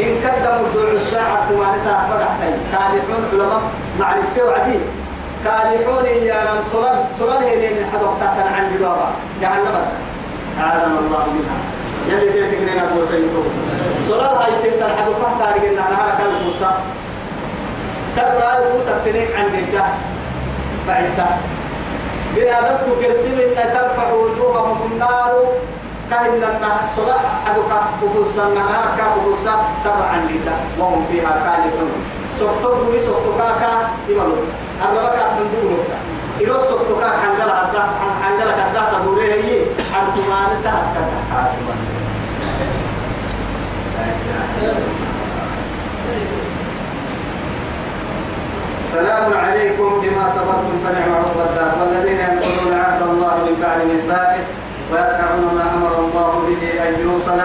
إن قدموا الدعو الساعة تمانتا فقحتين. كالحون علماء مع السوعدي كالحون يا نم صلب صلب هي لين الحدوق تحت عن جدارة جهنم آدم الله منها. يلي تيتك لنا أبو سيدو صلب هاي تيتا الحدوق تحت عن جدارة نهارك الفوتا سر الفوتا تنيك عن جدارة بعدها بنادت كرسم إن ترفع وجوههم النار. كهن النهر صلاح حدك وفصا النهار كافصا سبعا لله وهم فيها كالحون سقطوا بمي سقطوا كاكا يملوا الربك من دونه إلو سقطوا كاكا حنجلا هدا حنجلا كدا تدوري هي حرتمان ده كدا حرتمان سلام عليكم بما صبرتم فنعم عقبى الدار والذين ينقضون عهد الله من بعد ميثاقه ويقطعون يوصل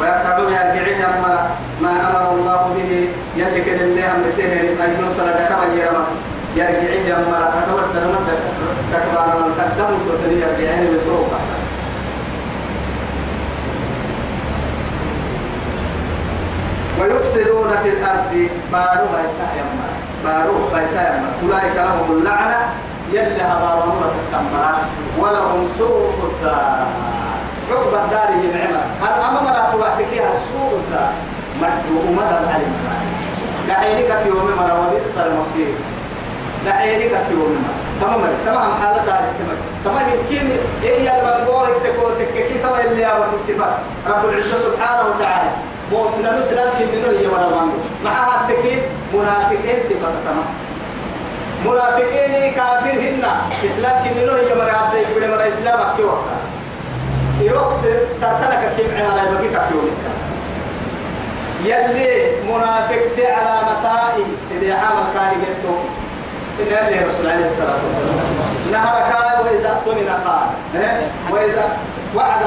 ويقطعون يرجعون أمر ما أمر الله به. يدك لله أمر سهل ان يوصل كما يرمى. يرجعون أمر فتوت رمت تكبر من قدموا وتري يرجعون بالطرق ويفسدون في الأرض بارو بيسا يمر بارو بيسا يمر أولئك لهم اللعنة. يلي هبارون تكمل ولهم سوء الدار. عقبى الدار هي نعمة. هل أما مرات وحدكيها سوء الدار مدعو مدى العلم. دعينك في يوم مرة وبئس المصير. دعينك في يوم مرة. تمام تمام حالتها استمر. تمام يمكن هي المنبوه تكو تككي تمام اللي هو في الصفات رب العزة سبحانه وتعالى. مؤمن المسلم كمنه هي مرة مانو معها التكيد منافقين صفة تمام. منافقين كافر هنا إسلام كمنو هي مرة عبد يقول مرة إسلام أكتي وقتا إيروكس سرطانك كيم عمارة يبقى كافيون يلي منافق على متائي. سيدي عامل كان يقول إن اللي رسول عليه الصلاة والسلام. نهر كان وإذا اؤتمن خان وإذا وعد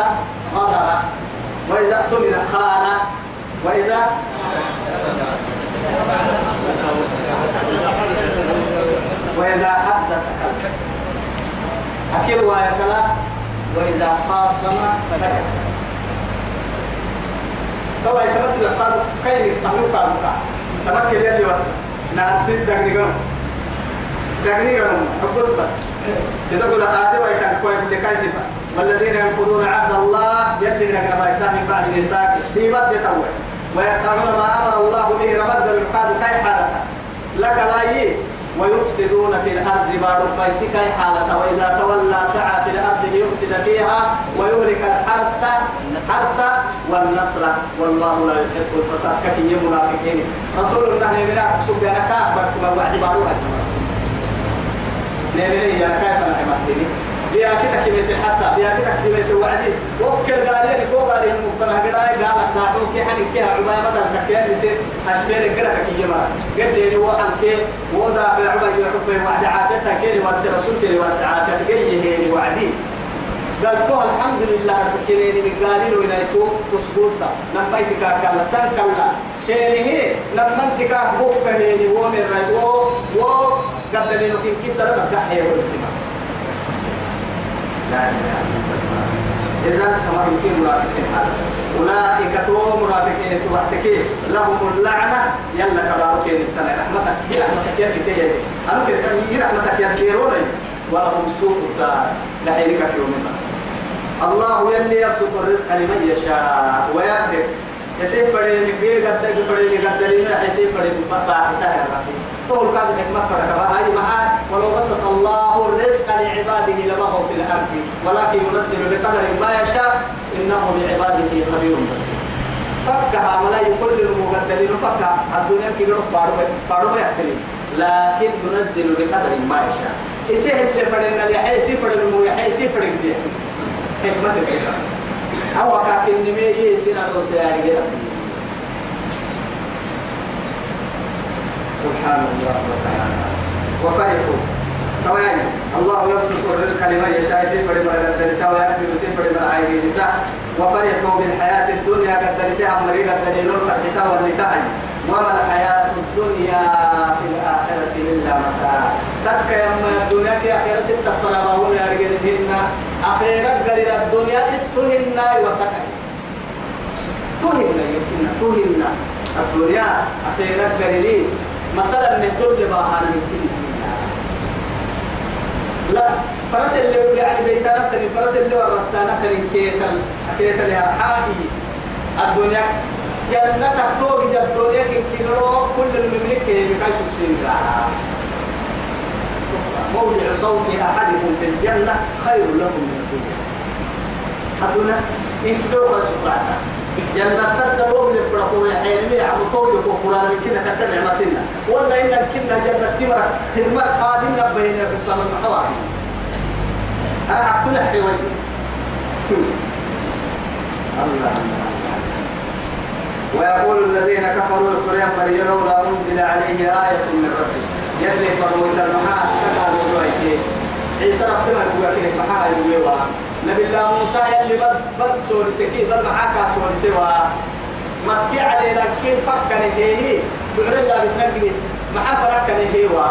غدر وإذا اؤتمن خان وإذا وإذا حدث أكل ويكلا وإذا خاصم فذكر طبعا يتمثل القاد كيف محلوك قادك تمكن يلي ورسل نعم سيد دقني قنم دقني قنم حب أصبر سيدك الآدي ويكان كوي اللي كايسفة والذين ينقضون عبد الله يلي نقنا بايسان من بعد ميثاق. في بد توي ويقطعون ما أمر الله به رمد القاد كي حالته لك لا يي. ويفسدون في الأرض بعد فيسك حالة وإذا تولى سعى في الأرض ليفسد فيها ويهلك الحرث حرث والنصر. والله لا يحب الفساد. ككي منافقين. رسول الله نمنا سبحانه كأكبر سما وعد بارو سما نمنا يا كيف نعمتني بيا كده كلمة حتى بيا كده كلمة وعدي وكل قالين كو قالين مفنا قداي قال داحو كي حن كي عباية بدل تكيان يصير أشبير قدك كي يمر قد لي هو عن كي وضع بعباية يحب وعد عافيتها كي ورس رسول كي ورس عافيتها كي هي وعدي. قال كو الحمد لله تكيني من قالين وينايتو تسقوطا نبايتك كلا سان كلا. كيني هي لما انت كاك بوك هيني ومن رأي و و قبل لي نكين كسر بكحي ورسمه لا إله إلا كما يمكن منافقين هذا. أولئك تو منافقين توحتك لهم اللعنة. يلا كبارك التنا رحمتك يا رحمتك يا كتير أنا كده يا رحمتك يا كيروني ولهم سوء الدار. لحينك في يومنا الله يلي يرزق الرزق لمن يشاء ويقدر. يسيب بدي نبي قد بدي قد لنا يسيب بدي بقى سهل ربي طول كذا حكمة فرق. هاي معاه ولو بسط الله الرزق لعباده لبغوا في الأرض. ولكن ينزل بقدر ما يشاء إنه بعباده خبير بصير. فكها ولا يكل المقدرين فكها الدنيا كي يروح بارو بارو يحتلي لكن ينزل بقدر ما يشاء. إسيه اللي فرنا اللي حيسي فرنا مو يحيسي فرنا دي حكمة كده أو كاكن نمي يسينا روسيا رجلا سبحان الله وتعالى وفرحوا طبعا الله يبسط الرزق لمن يشاء سيف لمن قد درسا ويقدر سيف لمن عين نساء وفرحوا بالحياة الدنيا قد درسها مريقا دليل فرحتا والنتاج وما الحياة الدنيا في الآخرة إلا متاع تك يما الدنيا في آخرة ستة فرابون يا رجلهن أخيرا قليل الدنيا استهن وسكن تهمنا يمكن تهمنا الدنيا أخيرا قليلين مثلا نهدر لباهانا يمكن لا فرس اللي يعني بيتنا تاني فرس اللي ورسانا تاني كيتا كيتا لها الدنيا جنة توقي الدنيا كنكينو كل المملكة بكاي سبسين موضع صوت أحدكم في الجنة خير لكم من الدنيا. الدنيا إن دوغا سبحانه جنة تدلو من البرقوة حيرمي عم طويق وقرآن من كنا كتر نعمتنا. ولا إن كنا جنة تمرك خدمة خادمنا بين في السماء المحواري أنا حقتنا حيواني الله الله. ويقول الذين كفروا القرآن مريم لولا أنزل عليه آية من ربه. يلي فرويت المحاس كتابوا الوحيد عيسى ربنا يقول لك محاها يقول نبي الله موسى يلي بد بد سوري سكي بد معاك سوري سوا. مكي عليه لكن فكر هي. بعر الله بتنقل معاه فرق هي وا.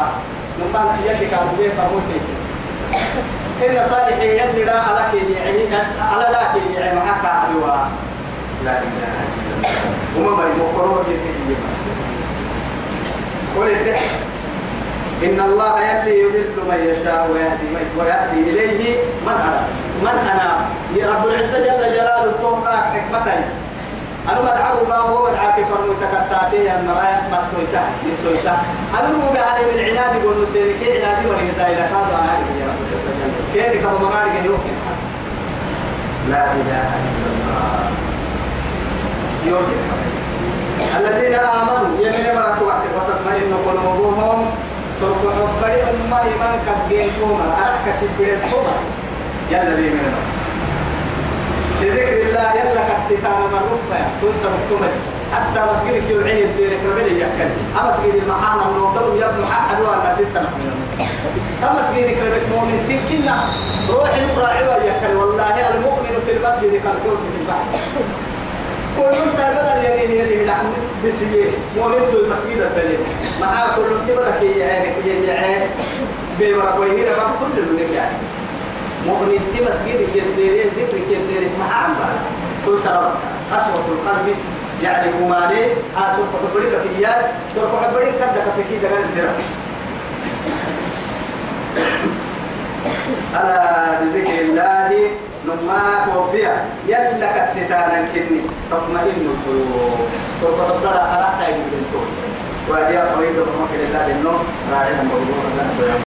نمان يلي كانوا بيه فرويت إن صالح يلي لا على كي يعني على لا كي يعني معاك على لا إله إلا الله. وما مري مقرون يتكي بس قل إن الله يلي يذل من يشاء ويهدي ويهدي إليه من أنا. من أنا؟ يا رب العزة جل جلاله توقع حكمتي. أنا مدعو ما هو مدعاك فرمو تكتاتي أن رأي مسويسة مسويسة أنا رو بهاني من العناد يقول نسيري كي عنادي مريد دائرة هذا أنا يا رب العزة جل كيري كما مغاري يمكن لا إله إلا الله. يمكن الذين آمنوا يمين مرات وقت وتطمئن قلوبهم. سوف حبري أمة إيمان كبين كوما أرحك كبيرت كوما يلا لي من لذكر الله يلا كالستان مرفع تنسى مكتومة حتى مسجدك يوعي الديرك ربلي يكل أما مسجد المحانا من وطنهم يبنى حق أدوان ستة نحن أما مسجدك ربك مؤمن تنكنا روح المراعي ويكل والله المؤمن في المسجد كالقوت في البحر كل من بدل يلين يلين نعم بسيه مولد المسجد الدليل مع كل من بدل كي يعينك يعين بيبرك ويهير ما كل من يعني مؤمن تي مسجد كديري ذكر كديري مع عم كل سرب أسوة القلب يعني كمالي أسوة حبريك في ياد سوف حبريك كدك في كي دغن الدرا ألا بذكر الله نما توفيا يلا كستانا كني. تطمئن القلوب. سوف تبدأ أراحة يمكن تقول قريبة من مكان الله إنه راعيها موضوع